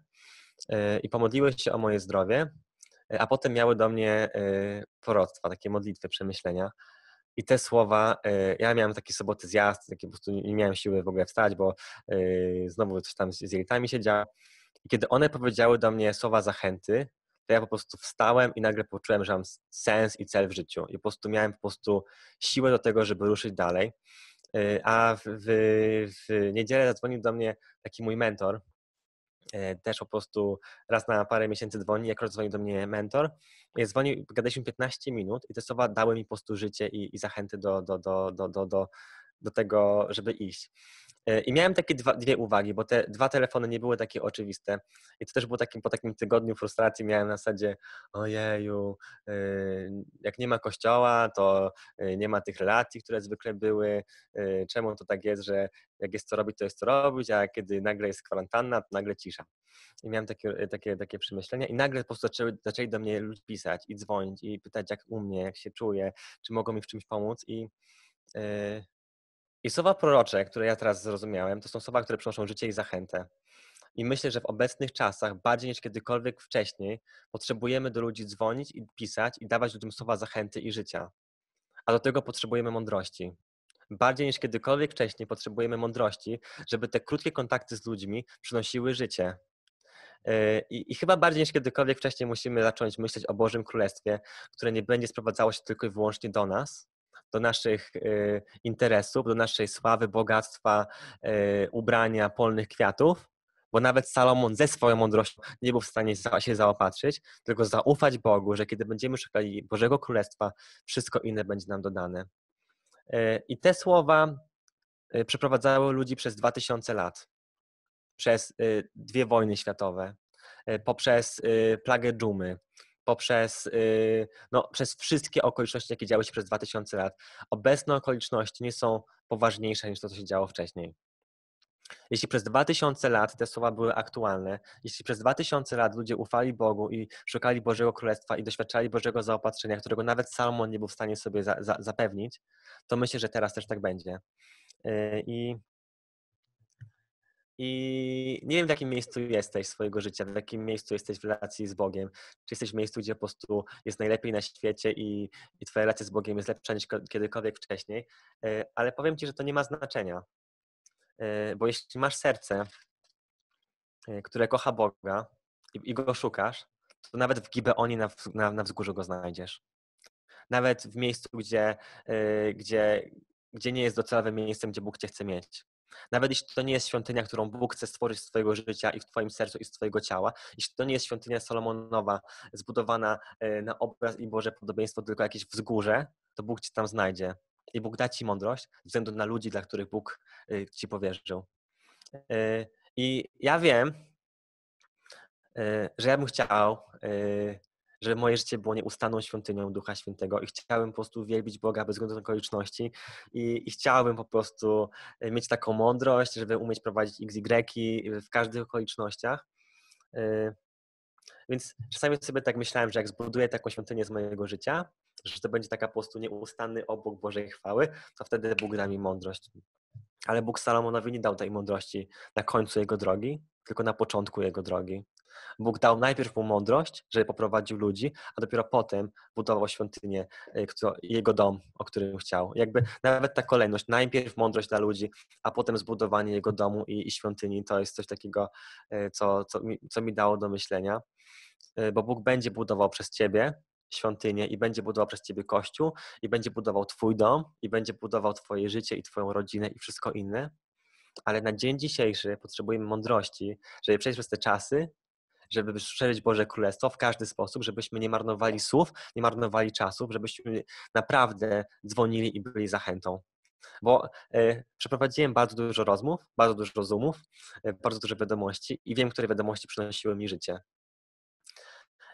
y, i pomodliły się o moje zdrowie, y, a potem miały do mnie y, proroctwa, takie modlitwy, przemyślenia. I te słowa, ja miałem taki soboty zjazd, taki po prostu nie miałem siły w ogóle wstać, bo znowu coś tam z jelitami się działo. I kiedy one powiedziały do mnie słowa zachęty, to ja po prostu wstałem i nagle poczułem, że mam sens i cel w życiu. I po prostu miałem po prostu siłę do tego, żeby ruszyć dalej. Y, a w, w, w niedzielę zadzwonił do mnie taki mój mentor, y, też po prostu raz na parę miesięcy dzwoni, jak dzwoni do mnie mentor. I dzwonił, gadaliśmy 15 minut i te słowa dały mi po prostu życie i, i zachęty do, do, do, do, do, do, do tego, żeby iść. E, I miałem takie dwa, dwie uwagi, bo te dwa telefony nie były takie oczywiste. I to też było takim, po takim tygodniu frustracji miałem na zasadzie, ojeju, e, jak nie ma kościoła, to e, nie ma tych relacji, które zwykle były. Czemu to tak jest, że jak jest co robić, to jest co robić, a kiedy nagle jest kwarantanna, to nagle cisza. I miałem takie, takie, takie przemyślenia i nagle po prostu zaczęli do mnie ludzie pisać i dzwonić i pytać jak u mnie, jak się czuję, czy mogą mi w czymś pomóc i i słowa prorocze, które ja teraz zrozumiałem, to są słowa, które przynoszą życie i zachętę. I myślę, że w obecnych czasach, bardziej niż kiedykolwiek wcześniej, potrzebujemy do ludzi dzwonić i pisać i dawać ludziom słowa zachęty i życia. A do tego potrzebujemy mądrości. Bardziej niż kiedykolwiek wcześniej potrzebujemy mądrości, żeby te krótkie kontakty z ludźmi przynosiły życie. Yy, I, I, chyba bardziej niż kiedykolwiek wcześniej musimy zacząć myśleć o Bożym Królestwie, które nie będzie sprowadzało się tylko i wyłącznie do nas, do naszych y, interesów, do naszej sławy, bogactwa, y, ubrania, polnych kwiatów, bo nawet Salomon ze swoją mądrością nie był w stanie się zaopatrzyć, tylko zaufać Bogu, że kiedy będziemy szukali Bożego Królestwa, wszystko inne będzie nam dodane. Y, I te słowa przeprowadzały ludzi przez 2000 lat, przez dwie wojny światowe, poprzez plagę dżumy, poprzez y, no, przez wszystkie okoliczności, jakie działy się przez 2000 lat. Obecne okoliczności nie są poważniejsze niż to, co się działo wcześniej. Jeśli przez 2000 lat te słowa były aktualne, jeśli przez 2000 lat ludzie ufali Bogu i szukali Bożego Królestwa i doświadczali Bożego zaopatrzenia, którego nawet Salomon nie był w stanie sobie za, za, zapewnić, to myślę, że teraz też tak będzie. Y, I i nie wiem, w jakim miejscu jesteś swojego życia, w jakim miejscu jesteś w relacji z Bogiem. Czy jesteś w miejscu, gdzie po prostu jest najlepiej na świecie i, i Twoja relacja z Bogiem jest lepsza niż kiedykolwiek wcześniej. E, ale powiem Ci, że to nie ma znaczenia. E, bo jeśli masz serce, e, które kocha Boga i, i go szukasz, to nawet w Gibeonie na, na, na wzgórzu go znajdziesz. Nawet w miejscu, gdzie, gdzie, gdzie nie jest docelowym miejscem, gdzie Bóg Cię chce mieć. Nawet jeśli to nie jest świątynia, którą Bóg chce stworzyć z Twojego życia i w Twoim sercu i z Twojego ciała, jeśli to nie jest świątynia Salomonowa zbudowana e, na obraz i Boże podobieństwo, tylko jakieś wzgórze, to Bóg Cię tam znajdzie. I Bóg da Ci mądrość ze względu na ludzi, dla których Bóg e, Ci powierzył. E, I ja wiem, że ja bym chciał że moje życie było nieustanną świątynią Ducha Świętego i chciałem po prostu wielbić Boga bez względu na okoliczności i, i chciałbym po prostu e, mieć taką mądrość, żeby umieć prowadzić XY w każdych okolicznościach. E, więc czasami sobie tak myślałem, że jak zbuduję taką świątynię z mojego życia, że to będzie taka po prostu nieustanny obok Bożej chwały, to wtedy Bóg da mi mądrość. Ale Bóg Salomonowi nie dał tej mądrości na końcu jego drogi, tylko na początku jego drogi. Bóg dał najpierw mu mądrość, żeby poprowadził ludzi, a dopiero potem budował świątynię, e, jego dom, o którym chciał. Jakby nawet ta kolejność, najpierw mądrość dla ludzi, a potem zbudowanie jego domu i, i świątyni, to jest coś takiego, e, co, co, mi, co mi dało do myślenia, e, bo Bóg będzie budował przez ciebie świątynię i będzie budował przez ciebie kościół i będzie budował twój dom i będzie budował twoje życie i twoją rodzinę i wszystko inne, ale na dzień dzisiejszy potrzebujemy mądrości, żeby przejść przez te czasy żeby szerzyć Boże Królestwo w każdy sposób, żebyśmy nie marnowali słów, nie marnowali czasów, żebyśmy naprawdę dzwonili i byli zachętą. bo e, przeprowadziłem bardzo dużo rozmów, bardzo dużo rozumów, e, bardzo dużo wiadomości i wiem, które wiadomości przynosiły mi życie.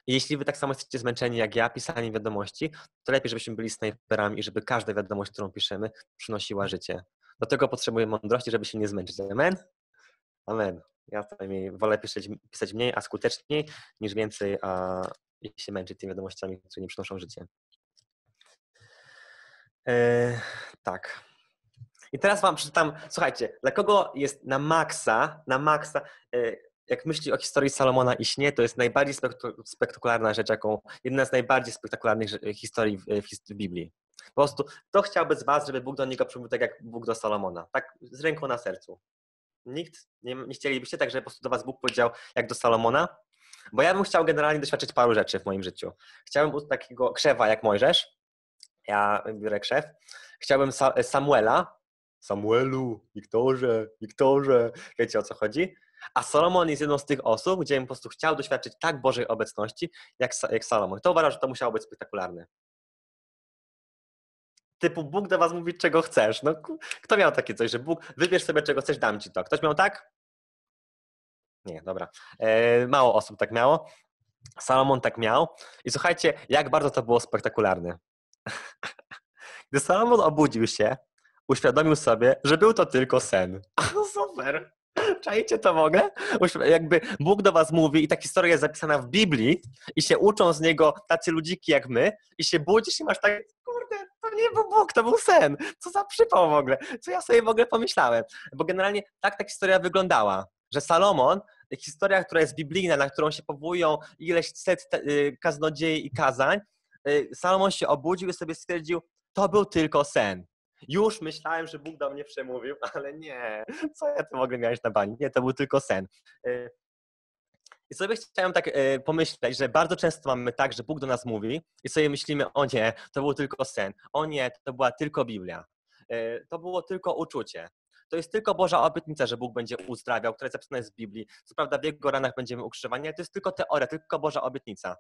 Jeśli wy tak samo jesteście zmęczeni jak ja pisaniem wiadomości, to lepiej, żebyśmy byli snajperami i żeby każda wiadomość, którą piszemy, przynosiła życie. Do tego potrzebuję mądrości, żeby się nie zmęczyć. Amen? Amen. Ja przynajmniej wolę pisać, pisać mniej, a skuteczniej, niż więcej, a się męczyć tymi wiadomościami, które nie przynoszą życia. E, tak. I teraz wam przeczytam, słuchajcie, dla kogo jest na maksa, na maksa, e, jak myśli o historii Salomona i śnie, to jest najbardziej spektakularna rzecz, jaką, jedna z najbardziej spektakularnych historii w, w, Biblii. Po prostu, kto chciałby z was, żeby Bóg do niego przemówił tak, jak Bóg do Salomona? Tak z ręką na sercu. Nikt? Nie, nie chcielibyście tak, żeby po prostu do was Bóg powiedział, jak do Salomona? Bo ja bym chciał generalnie doświadczyć paru rzeczy w moim życiu. Chciałbym takiego krzewa jak Mojżesz. Ja biorę krzew. Chciałbym Samuela. Samuelu, Wiktorze, Wiktorze. Wiecie o co chodzi? A Salomon jest jedną z tych osób, gdzie po prostu chciał doświadczyć tak Bożej obecności, jak, jak Salomon. To uważam, że to musiało być spektakularne. Typu Bóg do was mówi, czego chcesz. No, kto miał takie coś, że Bóg, wybierz sobie, czego chcesz, dam ci to. Ktoś miał tak? Nie, dobra. E, mało osób tak miało. Salomon tak miał. I słuchajcie, jak bardzo to było spektakularne. Gdy Salomon obudził się, uświadomił sobie, że był to tylko sen. Super. Czajcie to mogę? Jakby Bóg do was mówi i ta historia jest zapisana w Biblii i się uczą z niego tacy ludziki jak my i się budzisz i masz tak, kurde, to nie był Bóg, to był sen. Co za przypał w ogóle. Co ja sobie w ogóle pomyślałem. Bo generalnie tak ta historia wyglądała, że Salomon historia, która jest biblijna, na którą się powołują ileś set y, kaznodziei i kazań, y, Salomon się obudził i sobie stwierdził, to był tylko sen. Już myślałem, że Bóg do mnie przemówił, ale nie. Co ja tu mogę mieć na bani? Nie, to był tylko sen. Y, I sobie chciałem tak pomyśleć, że bardzo często mamy tak, że Bóg do nas mówi i sobie myślimy, o nie, to był tylko sen. O nie, to była tylko Biblia. To było tylko uczucie to jest tylko Boża obietnica, że Bóg będzie uzdrawiał, która jest zapisana jest w Biblii. Co prawda w Jego ranach będziemy ukrzyżowani, ale to jest tylko teoria, tylko Boża obietnica.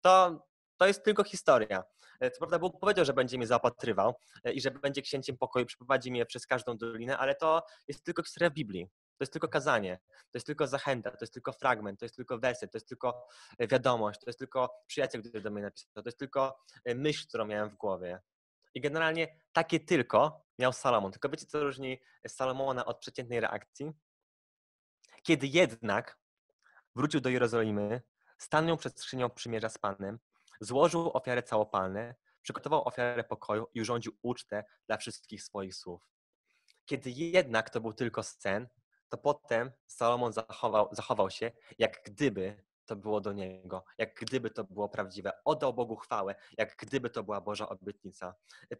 To, to jest tylko historia. E, co prawda Bóg powiedział, że będzie mnie zaopatrywał e, i że będzie księciem pokoju, przeprowadzi mnie przez każdą dolinę, ale to jest tylko historia w Biblii. To jest tylko kazanie, to jest tylko zachęta, to jest tylko fragment, to jest tylko werset, to jest tylko e, wiadomość, to jest tylko przyjaciel, który do mnie napisał, to jest tylko myśl, którą miałem w głowie. I generalnie takie tylko miał Salomon. Tylko wiecie, co różni Salomona od przeciętnej reakcji? Kiedy jednak wrócił do Jerozolimy, stanął przed skrzynią przymierza z Panem, złożył ofiarę całopalne, przygotował ofiarę pokoju i urządził ucztę dla wszystkich swoich słów. Kiedy jednak to był tylko sen, to potem Salomon zachował, zachował się, jak gdyby to było do Niego, jak gdyby to było prawdziwe. Oddał Bogu chwałę, jak gdyby to była Boża obietnica.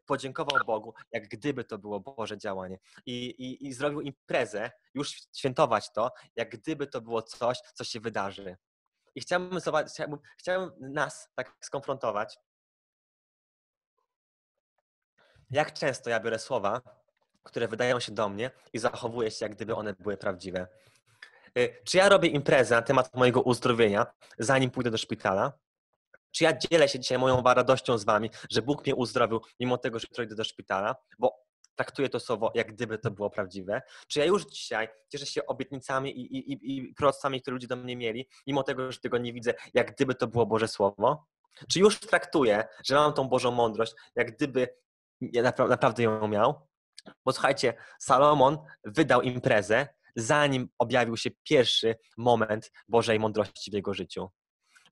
Podziękował Bogu, jak gdyby to było Boże działanie. I, i, i zrobił imprezę, już świętować to, jak gdyby to było coś, co się wydarzy. I chciałbym, chciałbym, chciałbym nas tak skonfrontować. Jak często ja biorę słowa, które wydają się do mnie i zachowuję się, jak gdyby one były prawdziwe. Y, czy ja robię imprezę na temat mojego uzdrowienia, zanim pójdę do szpitala? Czy ja dzielę się dzisiaj moją radością z wami, że Bóg mnie uzdrowił, mimo tego, że idę do szpitala? Bo traktuję to słowo, jak gdyby to było prawdziwe. Czy ja już dzisiaj cieszę się obietnicami i, i, i które ludzie do mnie mieli, mimo tego, że tego nie widzę, jak gdyby to było Boże Słowo? Czy już traktuję, że mam tą Bożą mądrość, jak gdyby ja naprawdę ją miał? Bo słuchajcie, Salomon wydał imprezę, zanim objawił się pierwszy moment Bożej mądrości w jego życiu.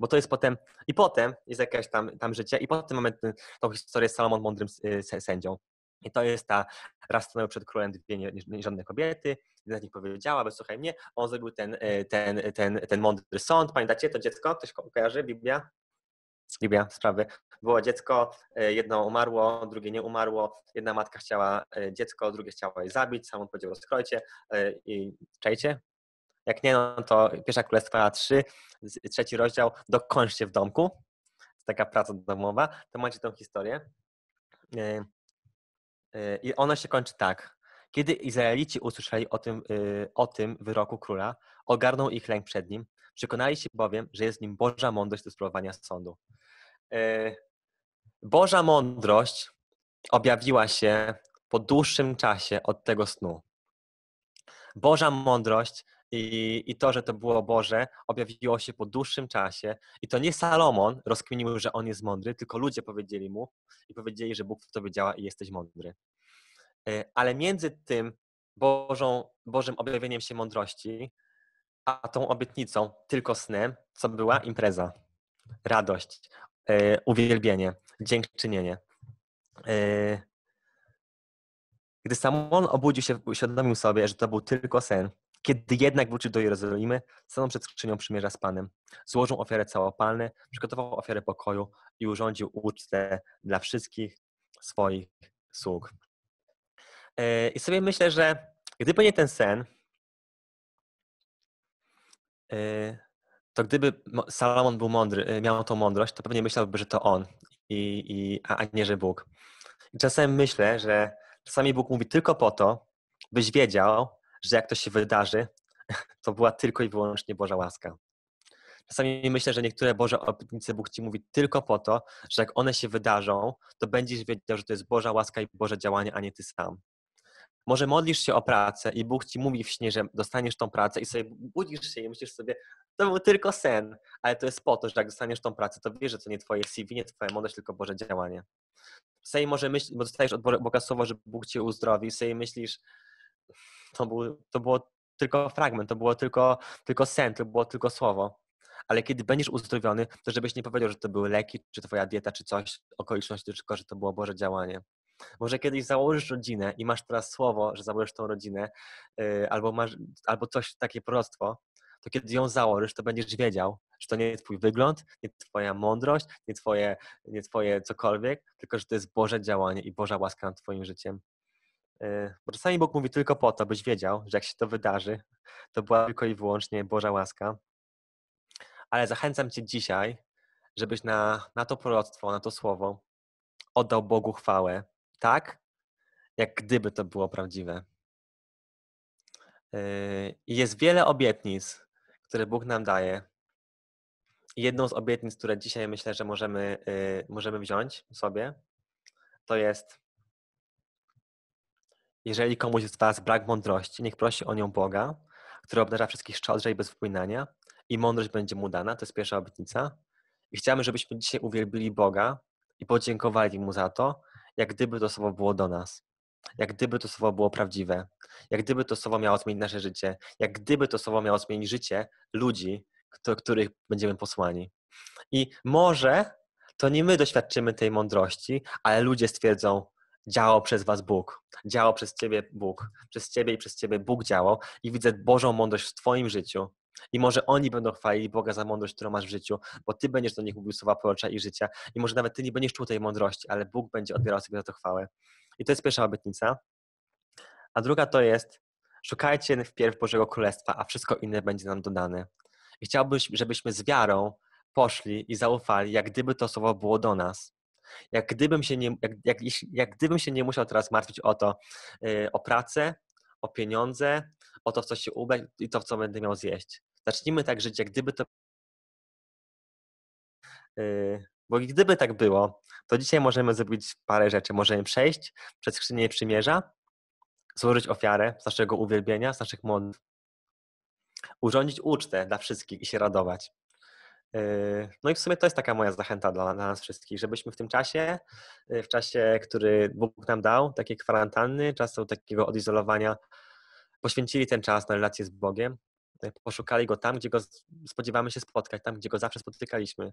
Bo to jest potem, i potem jest jakaś tam, tam życie, i potem mamy tą historię z Salomon mądrym y, sędzią. I to jest ta, raz stanęły przed królem dwie nierządne kobiety, jedna z nich powiedziała, bez słuchaj mnie, on zrobił ten, y, ten, ten, ten mądry sąd. Pamiętacie to dziecko? Ktoś kojarzy? Biblia? Biblia, sprawy. Było dziecko, e, jedno umarło, drugie nie umarło. Jedna matka chciała e, dziecko, drugie chciała je zabić. Sam on powiedział, rozkrojcie e, i czajcie. Jak nie, no to pierwsza królestwa 3, trzeci rozdział, dokończcie w domku. Taka praca domowa. To macie tą historię. I ona się kończy tak. Kiedy Izraelici usłyszeli o tym, o tym wyroku króla, ogarnął ich lęk przed nim. Przekonali się bowiem, że jest nim Boża mądrość do sprawowania sądu. E, Boża mądrość objawiła się po dłuższym czasie od tego snu. Boża mądrość i, i to, że to było Boże, objawiło się po dłuższym czasie. I to nie Salomon rozkminił, że on jest mądry, tylko ludzie powiedzieli mu i powiedzieli, że Bóg w tobie działa i jesteś mądry. E, ale między tym Bożą, Bożym objawieniem się mądrości, a tą obietnicą, tylko snem, co była impreza, radość, e, uwielbienie, dziękczynienie. E, gdy Samon obudził się, uświadomił sobie, że to był tylko sen. Kiedy jednak wrócił do Jerozolimy, stanął przed skrzynią przymierza z Panem. Złożył ofiarę całopalne, przygotował ofiarę pokoju i urządził ucztę dla wszystkich swoich sług. E, I sobie myślę, że gdyby nie ten sen, e, to gdyby Salomon był mądry, e, miał tą mądrość, to pewnie myślałby, że to on, i, i, a nie, że Bóg. I czasem myślę, że czasami Bóg mówi tylko po to, byś wiedział, że jak to się wydarzy, to była tylko i wyłącznie Boża łaska. Czasami myślę, że niektóre Boże obietnice Bóg Ci mówi tylko po to, że jak one się wydarzą, to będziesz wiedział, że to jest Boża łaska i Boże działanie, a nie Ty sam. Może modlisz się o pracę i Bóg ci mówi w śnie, że dostaniesz tą pracę i sobie budzisz się i myślisz sobie, to był tylko sen, ale to jest po to, że jak dostaniesz tą pracę, to wiesz, że to nie twoje CV, nie twoja mądrość, tylko Boże działanie. Sobie może myśleć, bo dostajesz od Boga słowo, że Bóg cię uzdrowi sobie myślisz, to, był, to było tylko fragment, to było tylko, tylko sen, to było tylko słowo. Ale kiedy będziesz uzdrowiony, to żebyś nie powiedział, że to były leki, czy twoja dieta, czy coś, okoliczności, tylko że to było Boże działanie. Może kiedyś założysz rodzinę i masz teraz słowo, że założysz tą rodzinę, yy, albo masz, albo coś, takie proroctwo, to kiedy ją założysz, to będziesz wiedział, że to nie jest twój wygląd, nie twoja mądrość, nie twoje, nie twoje cokolwiek, tylko że to jest Boże działanie i Boża łaska nad twoim życiem. Yy, bo czasami Bóg mówi tylko po to, byś wiedział, że jak się to wydarzy, to była tylko i wyłącznie Boża łaska. Ale zachęcam cię dzisiaj, żebyś na, na to proroctwo, na to słowo oddał Bogu chwałę, tak, jak gdyby to było prawdziwe. I jest wiele obietnic, które Bóg nam daje. jedną z obietnic, które dzisiaj myślę, że możemy, yy, możemy wziąć sobie, to jest jeżeli komuś z Was brak mądrości, niech prosi o nią Boga, który obdarza wszystkich szczodrze i bez wpłynania i mądrość będzie mu dana. To jest pierwsza obietnica. I chciałbym, żebyśmy dzisiaj uwielbili Boga i podziękowali Mu za to, jak gdyby to słowo było do nas. Jak gdyby to słowo było prawdziwe. Jak gdyby to słowo miało zmienić nasze życie. Jak gdyby to słowo miało zmienić życie ludzi, do których będziemy posłani. I może to nie my doświadczymy tej mądrości, ale ludzie stwierdzą, działał przez was Bóg, działał przez ciebie Bóg, przez ciebie i przez ciebie Bóg działał i widzę Bożą mądrość w twoim życiu. I może oni będą chwalili Boga za mądrość, którą masz w życiu, bo ty będziesz do nich mówił słowa prorocza i życia. I może nawet ty nie będziesz czuł tej mądrości, ale Bóg będzie odbierał sobie za to chwałę. I to jest pierwsza obietnica. A druga to jest, szukajcie wpierw Bożego Królestwa, a wszystko inne będzie nam dodane. I chciałbym, żebyśmy z wiarą poszli i zaufali, jak gdyby to słowo było do nas. Jak gdybym się nie, jak, jak, jak gdybym się nie musiał teraz martwić o to, yy, o pracę, o pieniądze, o to, w co się ubrać i to, w co będę miał zjeść. Zacznijmy tak żyć, jak gdyby to. Yy, bo gdyby tak było, to dzisiaj możemy zrobić parę rzeczy. Możemy przejść przez skrzynię przymierza, złożyć ofiarę z naszego uwielbienia, z naszych modlitw, urządzić ucztę dla wszystkich i się radować. Yy, no i w sumie to jest taka moja zachęta dla, dla nas wszystkich, żebyśmy w tym czasie, yy, w czasie, który Bóg nam dał, takiej kwarantanny, czasu takiego odizolowania, poświęcili ten czas na relację z Bogiem, e, poszukali Go tam, gdzie Go spodziewamy się spotkać, tam, gdzie Go zawsze spotykaliśmy.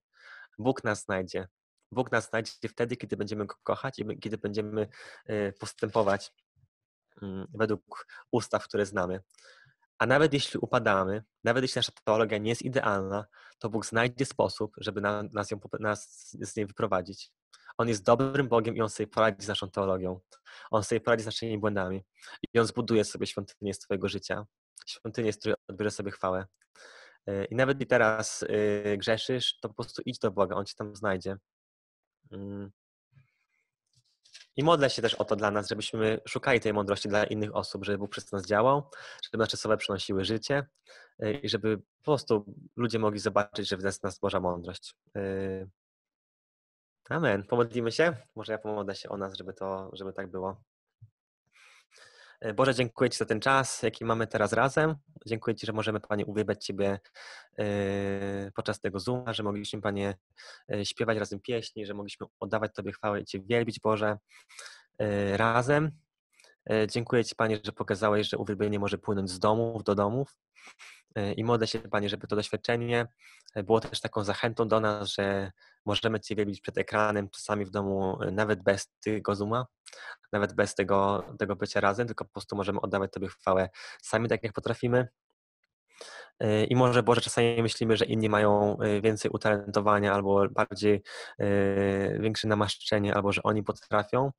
Bóg nas znajdzie. Bóg nas znajdzie wtedy, kiedy będziemy Go kochać i kiedy będziemy e, postępować mm, według ustaw, które znamy. A nawet jeśli upadamy, nawet jeśli nasza teologia nie jest idealna, to Bóg znajdzie sposób, żeby nas, ją, nas z niej wyprowadzić. On jest dobrym Bogiem i On sobie poradzi z naszą teologią. On sobie poradzi z naszymi błędami. I On zbuduje sobie świątynię z Twojego życia. Świątynię, z której odbierze sobie chwałę. E, I nawet i teraz e, grzeszysz, to po prostu idź do Boga, On Cię tam znajdzie. I modlę się też o to dla nas, żebyśmy szukali tej mądrości dla innych osób, żeby Bóg przez nas działał, żeby nasze słowa przynosiły życie e, i żeby po prostu ludzie mogli zobaczyć, że w nas Boża mądrość. Amen. Pomodlimy się? Może ja pomodlę się o nas, żeby to, żeby tak było. E, Boże, dziękuję Ci za ten czas, jaki mamy teraz razem. Dziękuję Ci, że możemy, Panie, uwielbiać Ciebie e, podczas tego Zooma, że mogliśmy, Panie, e, śpiewać razem pieśni, że mogliśmy oddawać Tobie chwałę i Cię wielbić, Boże, razem. Dziękuję Ci, Panie, że pokazałeś, że uwielbienie może płynąć z domów do domów. I modlę się, Panie, żeby to doświadczenie było też taką zachętą do nas, że możemy Cię wielbić przed ekranem, czasami w domu, nawet bez tego Zooma, nawet bez tego, tego bycia razem, tylko po prostu możemy oddawać Tobie chwałę sami tak, jak potrafimy. E, I może Boże, czasami myślimy, że inni mają e, więcej utalentowania albo bardziej e, większe namaszczenie, albo że oni potrafią.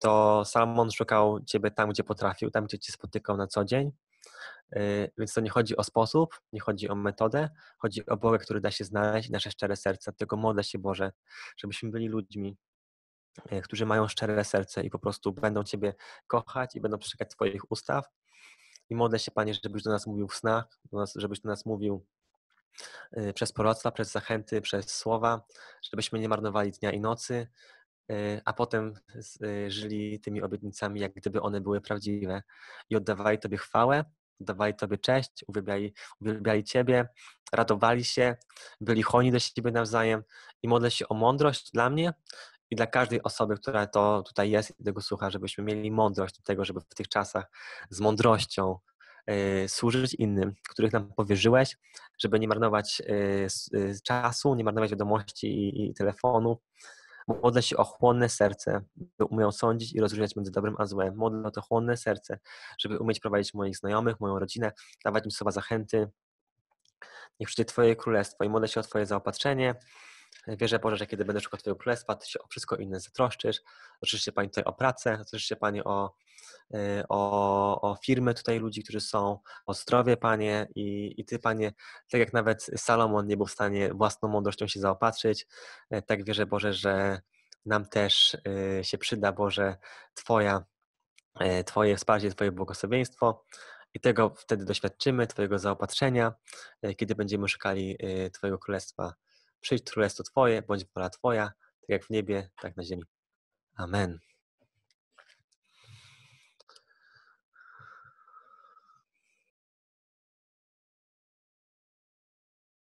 To Salomon szukał Ciebie tam, gdzie potrafił, tam, gdzie Cię spotykał na co dzień. Więc to nie chodzi o sposób, nie chodzi o metodę, chodzi o Boga, który da się znaleźć, nasze szczere serce. Tego modlę się Boże, żebyśmy byli ludźmi, E, którzy mają szczere serce i po prostu będą Ciebie kochać i będą przestrzegać Twoich ustaw. I modlę się, Panie, żebyś do nas mówił w snach, żebyś do nas mówił e, przez proroctwa, przez zachęty, przez słowa, żebyśmy nie marnowali dnia i nocy, a potem żyli tymi obietnicami, jak gdyby one były prawdziwe i oddawali Tobie chwałę, oddawali Tobie cześć, uwielbiali, uwielbiali Ciebie, radowali się, byli hojni do siebie nawzajem i modlę się o mądrość dla mnie i dla każdej osoby, która to tutaj jest i tego słucha, żebyśmy mieli mądrość do tego, żeby w tych czasach z mądrością y, służyć innym, których nam powierzyłeś, żeby nie marnować y, y, czasu, nie marnować wiadomości i, i telefonu. Modlę się o chłonne serce, by umiał sądzić i rozróżniać między dobrym a złem. Modlę o to chłonne serce, żeby umieć prowadzić moich znajomych, moją rodzinę, dawać im słowa zachęty. Niech przyjdzie Twoje królestwo i modlę się o Twoje zaopatrzenie, Wierzę, Boże, że kiedy będę szukał Twojego królestwa, Ty się o wszystko inne zatroszczysz. Troszczysz się Pani tutaj o pracę, troszczysz się Pani o, y, o, o firmy tutaj ludzi, którzy są, o zdrowie, Panie i, i Ty, Panie, tak jak nawet Salomon nie był w stanie własną mądrością się zaopatrzyć, y, tak wierzę, Boże, że nam też y, się przyda, Boże, Twoja, Twoje wsparcie, Twoje błogosławieństwo. I tego wtedy doświadczymy, Twojego zaopatrzenia, kiedy będziemy szukali Twojego królestwa Przyjdź królestwo Twoje, bądź wola Twoja, tak jak w niebie, tak na ziemi. Amen.